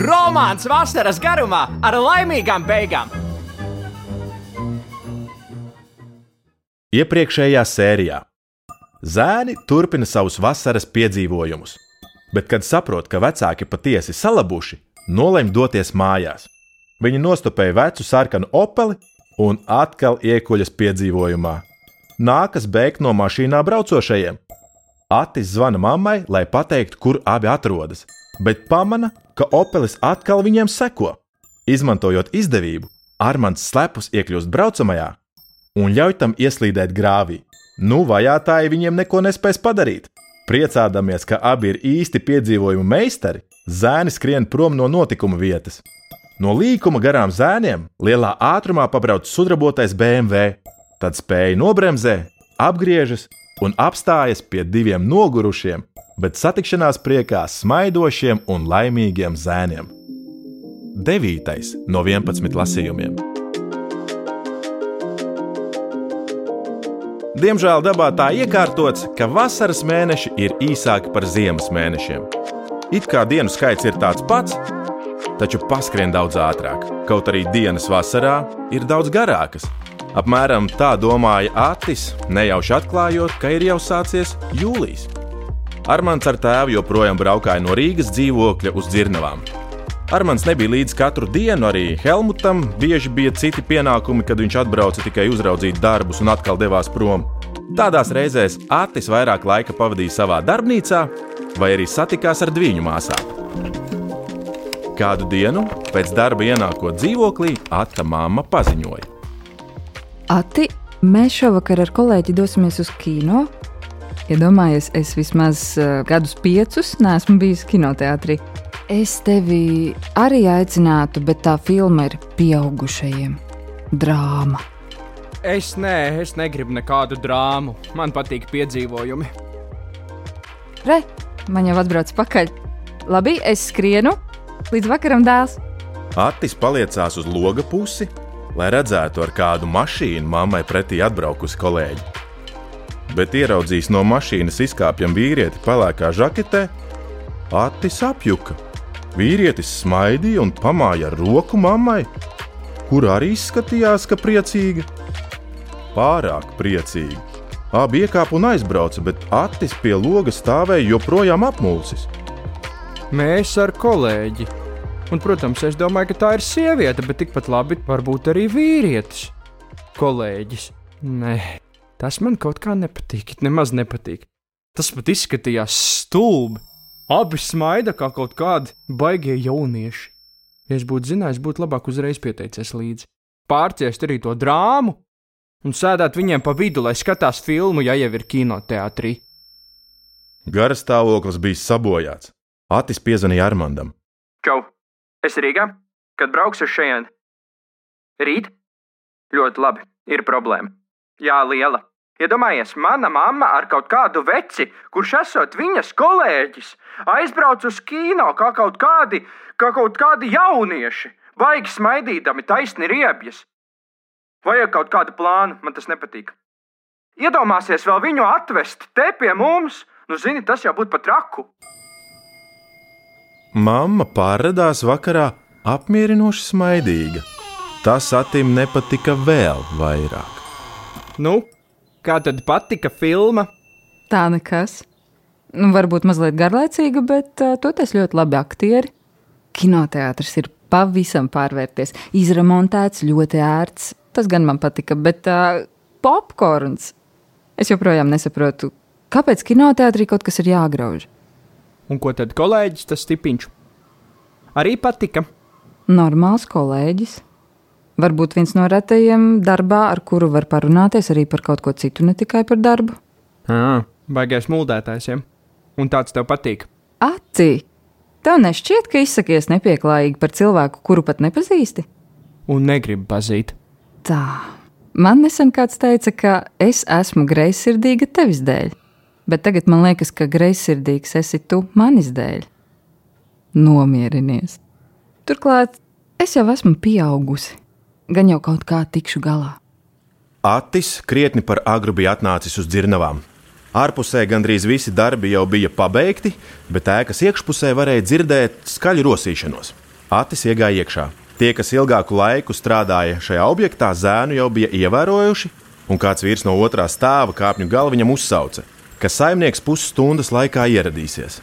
Romāns vasaras garumā ar laimīgām beigām! Iepriekšējā sērijā Zēni turpina savus vasaras piedzīvojumus, bet, kad saprot, ka vecāki patiesi salabuši, nolēma doties mājās. Viņi nostupēja vecu sarkanu opeli un atkal iekuļas piedzīvojumā. Nākas beigt no mašīnā braucošajiem. Atis zvana mammai, lai pateiktu, kur abi atrodas, bet pamana, ka opelis atkal viņiem seko. Izmantojot izdevību, Armāns slepus iekļūst braucamajā un ļauj tam ieslīdēt grāvī. Nu, vajātāji viņiem neko nespēs padarīt. Priecādamies, ka abi ir īsti piedzīvojumu meistari, zēni skrien prom no notikuma vietas. No līkuma garām zēniem lielā ātrumā pabrauc sudrabotais BMW, tad spēja nobremzē, apgriežas un apstājas pie diviem nogurušiem, bet satikšanās priekā smaidošiem un laimīgiem zēniem. 9. no 11 lasījumiem. Diemžēl dabā tā iekārtots, ka vasaras mēneši ir īsāki par ziemas mēnešiem. It kā dienu skaits ir tāds pats, taču paskrien daudz ātrāk. Kaut arī dienas vasarā ir daudz garākas. Apmēram tā domāja Atis, nejauši atklājot, ka ir jau sācies jūlijas. Armāns ar tēvu joprojām braukāja no Rīgas dzīvokļa uz dzirnavām. Armāns nebija līdz katru dienu, arī Helmutam bieži bija citi pienākumi, kad viņš atbrauca tikai uzraudzīt darbus un atkal devās prom. Tādās reizēs Atis vairāk laika pavadīja savā darbnīcā, vai arī satikās ar dviņu māsām. Kādu dienu pēc darba ienākot dzīvoklī, Ata mamma paziņoja: Ati, mēs šovakar ar kolēģi dosimies uz kino. Iedomājies, es vismaz uh, gadus piecus neesmu bijis kinoteātrī. Es tevi arī aicinātu, bet tā filma ir pieaugušajiem. Drāma. Es nē, es negribu nekādu drāmu. Man patīk piedzīvojumi. Re, man jau atbrauc pakaļ. Labi, es skrienu. Līdz vakaram dēls. Atis paliecās uz loga pusi, lai redzētu, ar kādu mašīnu mammai pretī atbraukusi kolēģi. Bet ieraudzījis no mašīnas izkāpjam vīrieti pelēkā žaketē, Atis apjuka. Vīrietis smaidīja un pamāja ar roku mammai, kur arī izskatījās, ka priecīga. Pārāk priecīgi. Abi iekāpa un aizbrauca, bet Atis pie loga stāvēja joprojām apmulsis. Mēs ar kolēģi. Un, protams, es domāju, ka tā ir sieviete, bet tikpat labi var būt arī vīrietis. Kolēģis. Nē, tas man kaut kā nepatīk. Nemaz nepatīk. Tas pat izskatījās stulbi. Abi smaida kā kaut kādi baigie jaunieši. Ja es būtu zinājis, būtu labāk uzreiz pieteicies līdzi. Pārciest arī to drāmu un sēdēt viņiem pa vidu, lai skatās filmu, ja jau ir kinoteātrī. Gara stāvoklis bija sabojāts. Atis piezvanīja Armandam. Čau! Es Rīgā, kad braukšu šeit. Rīt? Ļoti labi, ir problēma. Jā, liela. Iedomājies, mana mamma ar kaut kādu veci, kurš esot viņas kolēģis, aizbrauc uz kino kā kaut kādi, kā kaut kādi jaunieši, baigi smaidīdami, taisni riebjas. Vajag kaut kādu plānu, man tas nepatīk. Iedomāsies vēl viņu atvest te pie mums, nu zini, tas jau būtu pat traku. Mamma pārradās vakarā apmierinoši smaidīga. Tas Atim nepatika vēl vairāk. Nu, kā tad patika filma? Tā nekas. Nu, varbūt mazliet garlaicīga, bet uh, toties ļoti labi aktieri. Kinoteātris ir pavisam pārvērties, izremontēts, ļoti ērts. Tas gan man patika, bet uh, popkorns. Es joprojām nesaprotu, kāpēc kinoteātrī kaut kas ir jāgrauž. Un ko tad kolēģis tas stipiņš? Arī patika. Normāls kolēģis. Varbūt viens no retajiem darbā, ar kuru var parunāties arī par kaut ko citu, ne tikai par darbu. Ah, baigais muldētājs, ja? Un tāds tev patīk. Ati! Tev nešķiet, ka izsakies nepieklājīgi par cilvēku, kuru pat nepazīsti? Un negribu pazīt. Tā. Man nesen kāds teica, ka es esmu greizsirdīga tevis dēļ, bet tagad man liekas, ka greizsirdīgs esi tu manis dēļ. Nomierinies. Turklāt es jau esmu pieaugusi, gan jau kaut kā tikšu galā. Atis krietni par agru bija atnācis uz dzirnavām. Ārpusē gandrīz visi darbi jau bija pabeigti, bet ēkas iekšpusē varēja dzirdēt skaļu rosīšanos. Atis iegāja iekšā. Tie, kas ilgāku laiku strādāja šajā objektā, zēnu jau bija ievērojuši, un kāds vīrs no otrā stāva kāpņu galva viņam uzsauca, ka saimnieks pusstundas laikā ieradīsies.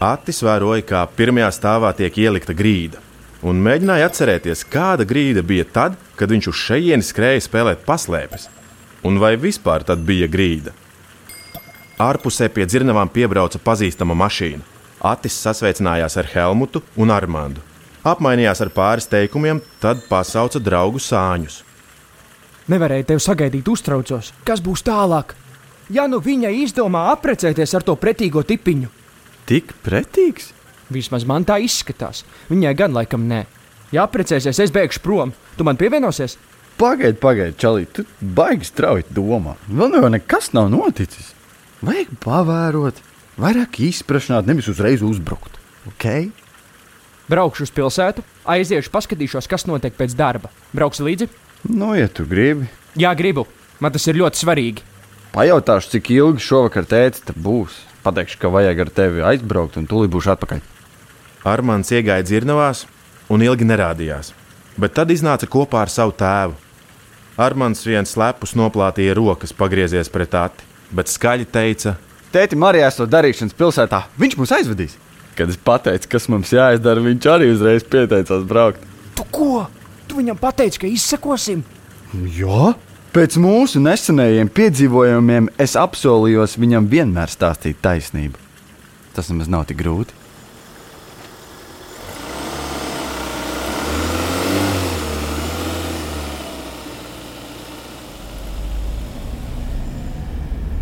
Atis vēroja, kā pirmajā stāvā tiek ielikta grīda, un mēģināja atcerēties, kāda grīda bija tad, kad viņš uz šejieni skrēja spēlēt paslēpes, un vai vispār tad bija grīda. Ārpusē pie dzirnavām piebrauca pazīstama mašīna. Atis sasveicinājās ar Helmutu un Armāndu apmainījās ar pāris teikumiem, tad pasauca draugu sāņus. Nevarēju tevi sagaidīt, uztraucos. Kas būs tālāk? Ja nu viņa izdomā apprecēties ar to pretīgo tipiņu, Tik pretīgs? Vismaz man tā izskatās. Viņai gan laikam nē. Ja apprecēsies, es bēgšu prom. Tu man pievienosies? Pagaidi, pagaidi, Čalī, tu baigi strauji domā. Vēl jau nekas nav noticis. Vajag pavērot, vairāk izprašināt, nevis uzreiz uzbrukt. Okay? Braukšu uz pilsētu, aiziešu, paskatīšos, kas notiek pēc darba. Brauks līdzi? Nu, ja tu gribi. Jā, gribu. Man tas ir ļoti svarīgi. Pajautāšu, cik ilgi šovakar tēti te būs. Pateikšu, ka vajag ar tevi aizbraukt, un tūlīt būšu atpakaļ. Armāns iegāja dzirnavās un ilgi nerādījās, bet tad iznāca kopā ar savu tēvu. Armāns viens slepus noplātīja rokas, pagriezies pret ati, bet skaļi teica: Tēti, Marijā esot darīšanas pilsētā, viņš mūs aizvedīs. Kad es pateicu, kas mums jāizdara, viņš arī uzreiz pieteicās braukt. Tu ko? Tu viņam pateici, ka izsekosim? Jā, pēc mūsu nesenajiem piedzīvojumiem es apsolījos viņam vienmēr stāstīt taisnību. Tas nemaz nav tik grūti.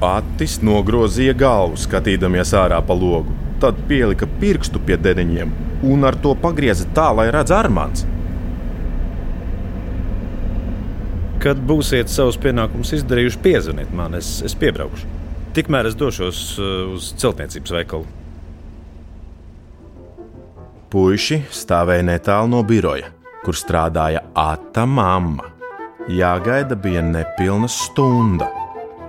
Atis nogrozīja galvu, skatīdamies ārā pa logu, tad pielika pirkstu pie deniņiem un ar to pagrieza tā, lai redz Armāns. Kad būsiet savus pienākumus izdarījuši, piezvaniet man, es, es piebraukšu. Tikmēr es došos uh, uz celtniecības veikalu. Puisi stāvēja netālu no biroja, kur strādāja Ata mamma. Jāgaida bija nepilna stunda,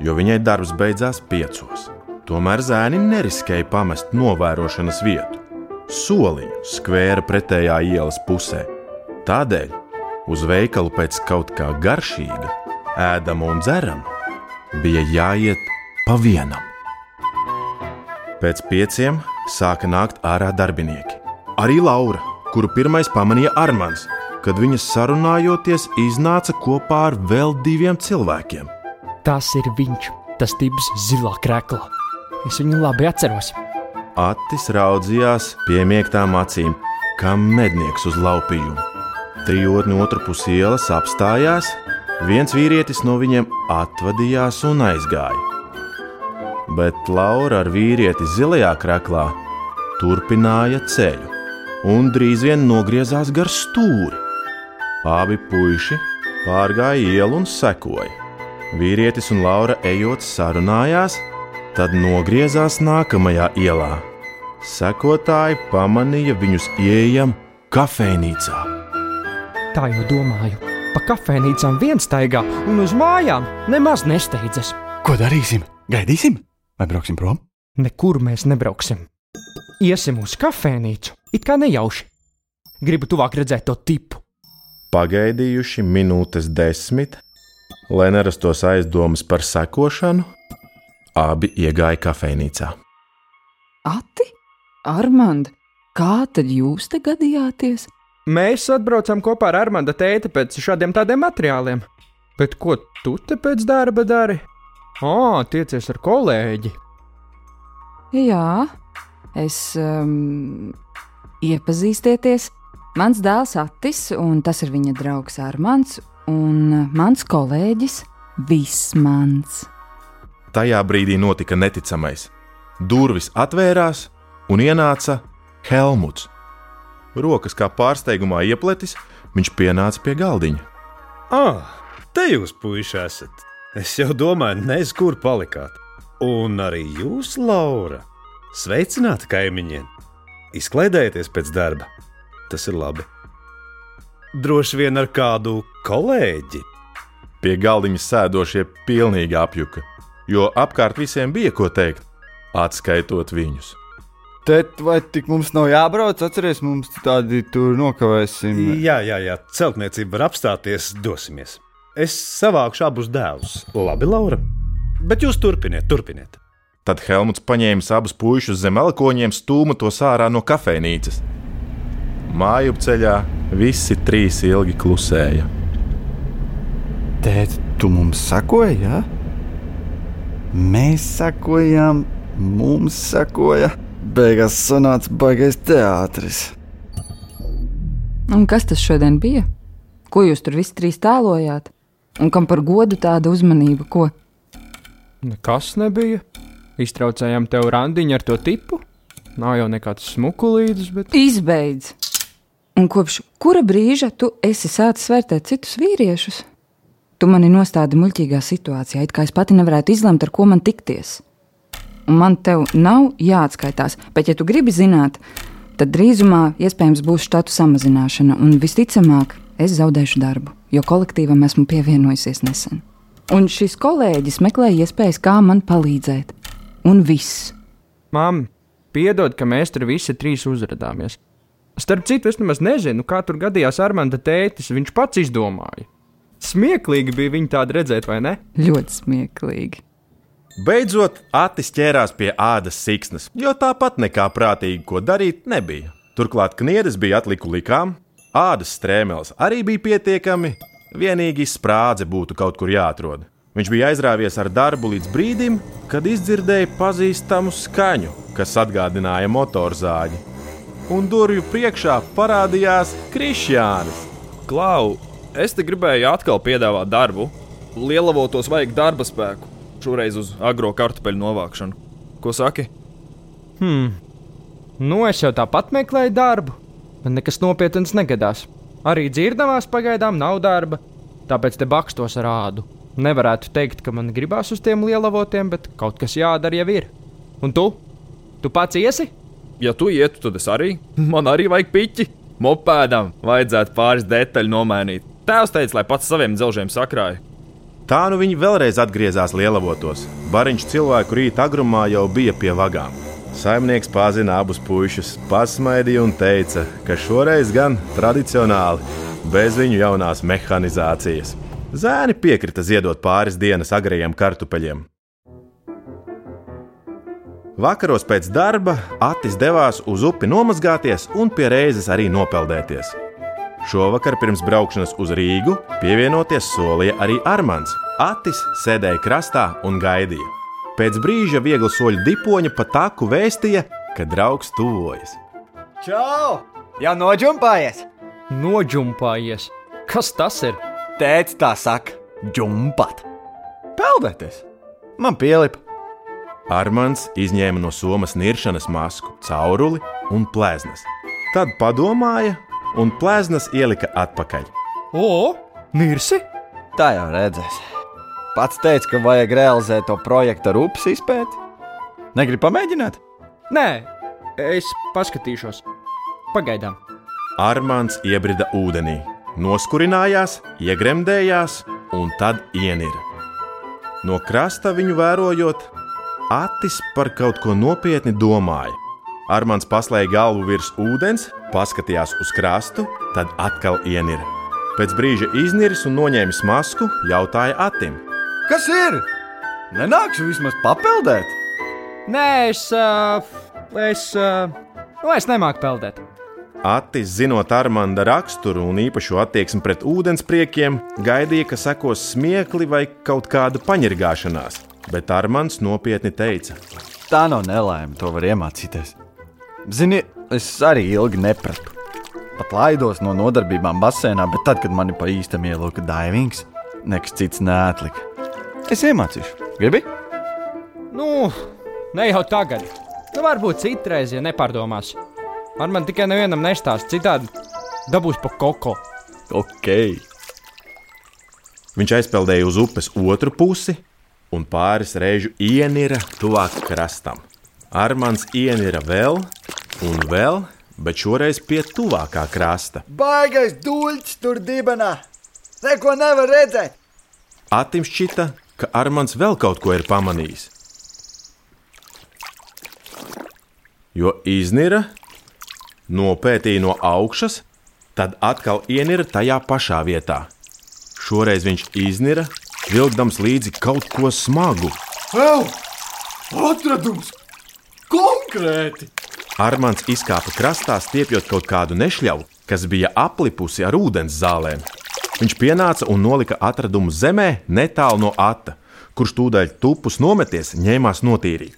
jo viņai darbs beidzās piecos. Tomēr zēni neriskēja pamest novērošanas vietu. Soliņu skvēra pretējā ielas pusē. Tādēļ uz veikalu pēc kaut kā garšīga, ēdama un dzerama bija jāiet pa vienam. Pēc pieciem sāka nākt ārā darbinieki. Arī Laura, kuru pirmais pamanīja Armāns, kad viņas sarunājoties iznāca kopā ar vēl diviem cilvēkiem. Tas ir viņš, tas tips zilā krēklā. Es viņu labi atceros. Atis raudzījās piemiektām acīm, kā mednieks uz laupījumu. Trijotni otru pusi ielas apstājās, viens vīrietis no viņiem atvadījās un aizgāja. Bet Laura ar vīrieti zilajā krāklā turpināja ceļu un drīz vien nogriezās gar stūri. Abi puiši pārgāja ielu un sekoja. Vīrietis un Laura ejot sarunājās, tad nogriezās nākamajā ielā. Sekotāji pamanīja viņus ieejam kafejnīcā. Tā jau domāju. Pa kafejnīcām viens staigā un uz mājām nemaz nesteidzas. Ko darīsim? Gaidīsim vai brauksim prom? Nekur mēs nebrauksim. Iesim uz kafejnīcu, it kā nejauši. Gribu tuvāk redzēt to tipu. Pagaidījuši minūtes desmit, lai nerastos aizdomas par sekošanu, abi iegāja kafejnīcā. Ati, Armand, kā tad jūs te gadījāties? Mēs atbraucam kopā ar Armānu tēti pēc šādiem tādiem materiāliem. Bet ko tu te pēc darba dari? Ā, tiecies ar kolēģi. Jā, es um, iepazīstieties. Mans dēls Atis, un tas ir viņa draugs Armāns, un mans kolēģis Vismans. Tajā brīdī notika neticamais. Durvis atvērās un ienāca Helmuts. Rokas kā pārsteigumā iepletis, viņš pienāca pie galdiņa. Ah, te jūs, puiši, esat. Es jau domāju, nezinu, kur palikāt. Un arī jūs, Laura. Sveicināti, kaimiņiem! Izklaidējieties pēc darba. Tas ir labi. Droši vien ar kādu kolēģi. Pie galdiņa sēdošie pilnīgi apjuka, jo apkārt visiem bija ko teikt, atskaitot viņus. Tēt, vai tik mums nav jābrauc? Atcerieties, mums tādi tur nokavēsim. Jā, jā, jā, celtniecība var apstāties, dosimies. Es savākšu abus dēlus. Labi, Laura. Bet jūs turpiniet, turpiniet. Tad Helmuts paņēma abus puikas zem elkoņiem, stūma tos ārā no kafejnīcas. Māju ceļā visi trīs ilgi klusēja. Tēt, tu mums sakoji? Ja? Mēs sakojām, mums sakoja. Beigās sanāca baigais teātris. Un kas tas šodien bija? Ko jūs tur visi trīs tēlojāt? Un kam par godu tāda uzmanība? Ko? Nekas nebija. Iztraucējām tev randiņu ar to tipu. Nav jau nekāds smukulītis, bet. Izbeidz! Un kopš kura brīža tu esi sācis vērtēt citus vīriešus? Tu mani nostādi muļķīgā situācijā, it kā es pati nevarētu izlemt, ar ko man tikties. Un man tev nav jāatskaitās, bet, ja tu gribi zināt, tad drīzumā iespējams būs štatu samazināšana, un visticamāk, es zaudēšu darbu, jo kolektīvam esmu pievienojusies nesen. Un šis kolēģis meklē iespējas, kā man palīdzēt. Un viss. Māma, piedod, ka mēs tur visi trīs uzrādāmies. Starp citu, es nemaz nezinu, kā tur gadījās Armānda tētis. Viņš pats izdomāja. Smieklīgi bija viņu tādu redzēt, vai ne? Ļoti smieklīgi. Beidzot, Atis ķērās pie ādas siksnas, jo tāpat nekā prātīgi ko darīt nebija. Turklāt kniedes bija atliku likām, ādas strēmeles arī bija pietiekami, vienīgi sprādze būtu kaut kur jāatrod. Viņš bija aizrāvies ar darbu līdz brīdim, kad izdzirdēja pazīstamu skaņu, kas atgādināja motorzāģi. Un durvju priekšā parādījās Krišjānis. Klau, es te gribēju atkal piedāvāt darbu. Lielavotos vajag darba spēku, šoreiz uz agro kartupeļu novākšanu. Ko saki? Hmm. Nu, es jau tāpat meklēju darbu, bet nekas nopietns negadās. Arī dzirdamās pagaidām nav darba, tāpēc te bakstos ar ādu. Nevarētu teikt, ka man gribās uz tiem lielavotiem, bet kaut kas jādara jau ir. Un tu? Tu pats iesi? Ja tu ietu, tad es arī. Man arī vajag piķi. Mopēdam vajadzētu pāris detaļu nomainīt. Tēvs teica, lai pats saviem dzelžiem sakrāja. Tā nu viņi vēlreiz atgriezās lielavotos. Bariņš cilvēku rīta agrumā jau bija pie vagām. Saimnieks pazina abus puikas, pasmaidīja un teica, ka šoreiz gan tradicionāli, bez viņu jaunās mehanizācijas. Zēni piekrita ziedot pāris dienas agrajiem kartupeļiem. Vakaros pēc darba Atis devās uz upi nomazgāties un pie reizes arī nopeldēties. Šovakar pirms braukšanas uz Rīgu pievienoties solīja arī Armāns. Atis sēdēja krastā un gaidīja. Pēc brīža viegla soļu dipoņa pa taku vēstīja, ka draugs tuvojas. Čau! Jau noģumpājies! Noģumpājies! Kas tas ir? Tēts tā saka, ģumpat! Peldēties! Man pielipa! Armāns izņēma no somas niršanas masku, cauruli un plēznas. Tad padomāja, un plēznas ielika atpakaļ. O, Nirsi! Tā jau redzēs. Pats teica, ka vajag realizēt to projektu ar upes izpēti. Negribu pamēģināt? Nē, es paskatīšos. Pagaidām. Armāns iebrida ūdenī, noskurinājās, iegremdējās un tad ienira. No krasta viņu vērojot, Atis par kaut ko nopietni domāja. Armāns paslēja galvu virs ūdens, paskatījās uz krastu, tad atkal ienira. Pēc brīža izniris un noņēmis masku, jautāja Atim. Kas ir? Nenākšu vismaz papeldēt! Nē, es. Uh, es. Uh, nu, es nemāku peldēt. Atis, zinot Armānda raksturu un īpašo attieksmi pret ūdenspriekiem, gaidīja, ka sekos smiekli vai kaut kāda paņirgāšanās, bet Armāns nopietni teica: Tā nav nelaime, to var iemācīties. Zini, es arī ilgi nepratu. Pat laidos no nodarbībām basēnā, bet tad, kad mani pa īstam ielūka divings, nekas cits neatlika. Es iemācīšu. Gribi? Nu, ne jau tagad. Nu, varbūt citreiz, ja nepārdomās. Man, man tikai nevienam nestāst, citādi dabūs pa koko. Ok. Viņš aizpeldēja uz upes otru pusi un pāris reižu ienira tuvāk krastam. Armāns ienira vēl un vēl, bet šoreiz pie tuvākā krasta. Baigais dūļs tur dibenā! Neko nevar redzēt! Atim šķita, ka Armāns vēl kaut ko ir pamanījis. Jo iznira, nopētīja no augšas, tad atkal ienira tajā pašā vietā. Šoreiz viņš iznira, vilkdams līdzi kaut ko smagu. Ew! Atradums! Konkrēti! Armāns izkāpa krastā, stiepjot kaut kādu nešļauju, kas bija aplipusi ar ūdens zālēm. Viņš pienāca un nolika atradumu zemē netālu no ata, kurš tūdaļ tupus nometies, ņēmās notīrīt.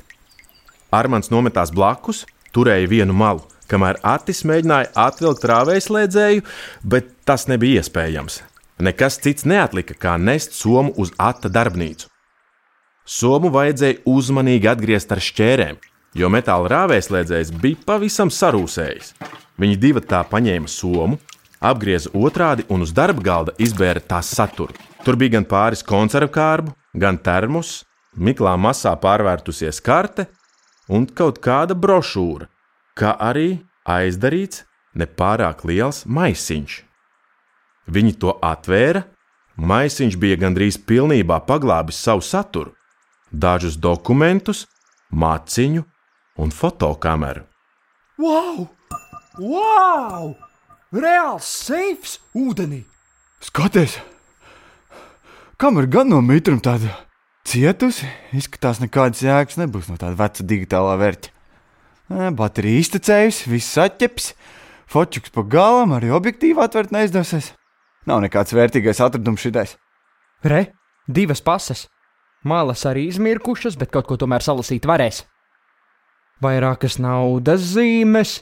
Armāns nometās blakus, turēja vienu malu, kamēr Atis mēģināja atvilkt rāvējslēdzēju, bet tas nebija iespējams. Nekas cits neatlika, kā nest somu uz ata darbnīcu. Somu vajadzēja uzmanīgi atgriezt ar šķērēm, jo metāla rāvējslēdzējs bija pavisam sarūsējis. Viņi divi tā paņēma somu, apgrieza otrādi un uz darba galda izbēra tās saturu. Tur bija gan pāris konservu kārbu, gan termos, miklā masā pārvērtusies karte un kaut kāda brošūra, kā arī aizdarīts nepārāk liels maisiņš. Viņi to atvēra, maisiņš bija gandrīz pilnībā paglābis savu saturu, dažus dokumentus, māciņu un fotokameru. Wow! Wow! Reāls seifs ūdenī! Skaties! Kamera gan no mitruma tāda cietusi, izskatās, nekādas jēgas nebūs no tāda veca digitālā vērķa. Ē, Baterija iztecējusi, viss atķeps, fočuks pa galam, arī objektīvu atvērt neizdosies. Nav nekāds vērtīgais atradums šitais. Re, divas pases. Malas arī izmirkušas, bet kaut ko tomēr salasīt varēs. Vairākas naudas zīmes,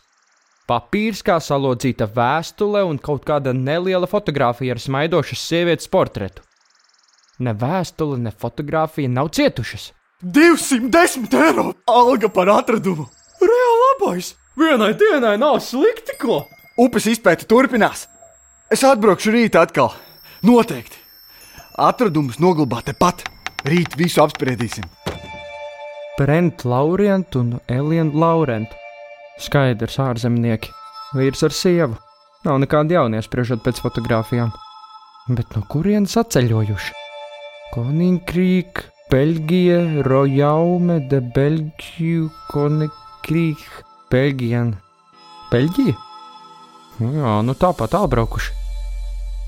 papīrs kā salodzīta vēstule un kaut kāda neliela fotografija ar smaidošas sievietes portretu. Ne vēstule, ne fotografija nav cietušas. 210 eiro alga par atradumu! Reāli labais! Vienai dienai nav slikti, ko? Upes izpēta turpinās. Es atbraukšu rīt atkal. Noteikti. Atradumus noglabāt tepat. Rīt visu apspriedīsim. Brent Laurent un Elīna Laurent. Skaidrs, ārzemnieki. Vīrs ar sievu. Nav nekāda jaunie spriežot pēc fotografijām. Bet no kurienes atceļojuši? Koninkrīk, Beļģija, Rojaume, de Beļģiju, Koninkrīk, Beļģija. Beļģija? Jā, nu tāpat atbraukuši.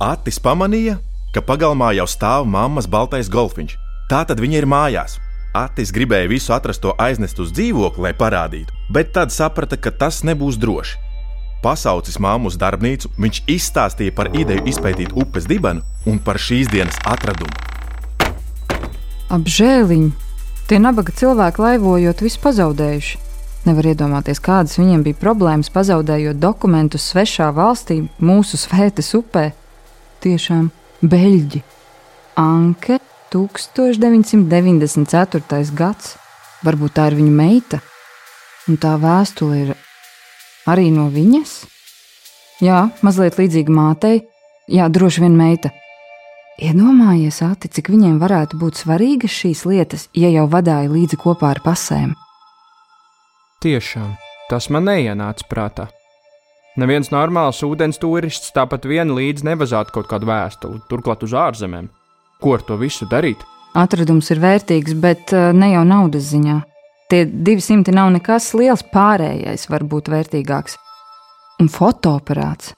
Atis pamanīja, ka pagalmā jau stāv mammas baltais golfiņš. Tā tad viņa ir mājās. Atis gribēja visu atrasto aiznest uz dzīvokli, lai parādītu, bet tad saprata, ka tas nebūs droši. Pasaucis māmu uz darbnīcu, viņš izstāstīja par ideju izpētīt upes dibenu un par šīs dienas atradumu. Apžēliņi! Tie nabaga cilvēki laivojot, visu pazaudējuši. Nevar iedomāties, kādas viņiem bija problēmas pazaudējot dokumentus svešā valstī, mūsu svētas upē. Tiešām beļģi. Anke 1994. gads. Varbūt tā ir viņa meita, un tā vēstule ir arī no viņas? Jā, mazliet līdzīga mātei, jā, droši vien meita. Iedomājies, Ati, cik viņiem varētu būt svarīgas šīs lietas, ja jau vadīja līdzi kopā ar pasēm. Tiešām, tas man neienāca prātā. Neviens normāls ūdens turists tāpat vienu līdzi nevazātu kaut kādu vēstuli, turklāt uz ārzemēm. Ko ar to visu darīt? Atradums ir vērtīgs, bet uh, ne jau naudas ziņā. Tie 200 nav nekas liels, pārējais var būt vērtīgāks. Un fotoaparāts.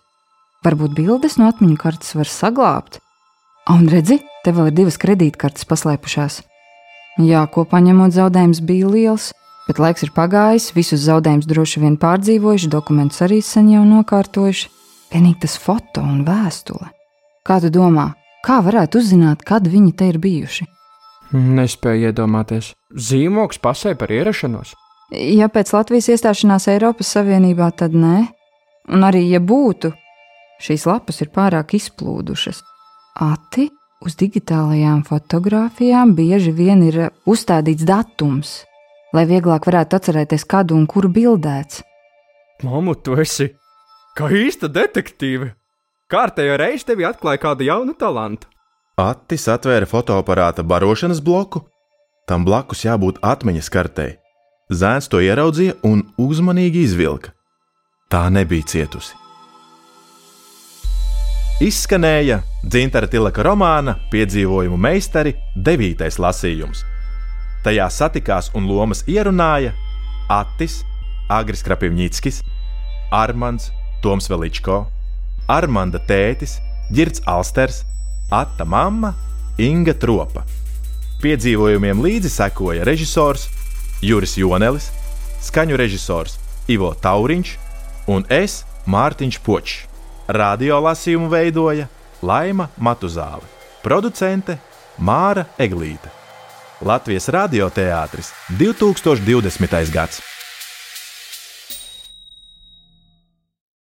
Varbūt bildes no atmiņu kartes var saglabāt. Un redzi, te vēl ir divas kredītkartes paslēpušās. Jā, kopā ņemot zaudējums bija liels, bet laiks ir pagājis, visus zaudējumus droši vien pārdzīvojuši, dokumentus arī sen jau nokārtojuši. Vienīgi tas foto un vēstule. Kā tu domā, kā varētu uzzināt, kad viņi te ir bijuši? Nespēju iedomāties. Zīmoks pasē par ierašanos. Ja pēc Latvijas iestāšanās Eiropas Savienībā, tad nē. Un arī, ja būtu, šīs lapas ir pārāk izplūdušas. Ati uz digitālajām fotografijām bieži vien ir uzstādīts datums, lai vieglāk varētu atcerēties, kādu un kuru bildēts. Māmu, tu esi kā īsta detektīve. Kārtējo reizi tevi atklāja kāda jauna talanta. Attis atvēra fotoaparāta barošanas bloku, tam blakus jābūt atmiņas kartei. Zēns to ieraudzīja un uzmanīgi izvilka. Tā nebija cietusi. Izskanēja Dzintara Tilaka romāna Piedzīvojumu meistari devītais lasījums. Tajā satikās un lomas ierunāja Attis, Agris Krapivņitskis, Armands, Toms Veličko, Armanda tētis, Girts Alsters, Atta mamma, Inga Tropa. Piedzīvojumiem līdzi sekoja režisors Juris Jonelis, skaņu režisors Ivo Tauriņš un es Mārtiņš Počs. Radio lasījumu veidoja Laima Matuzāle, producente Māra Eglīte. Latvijas radioteātris 2020. gads.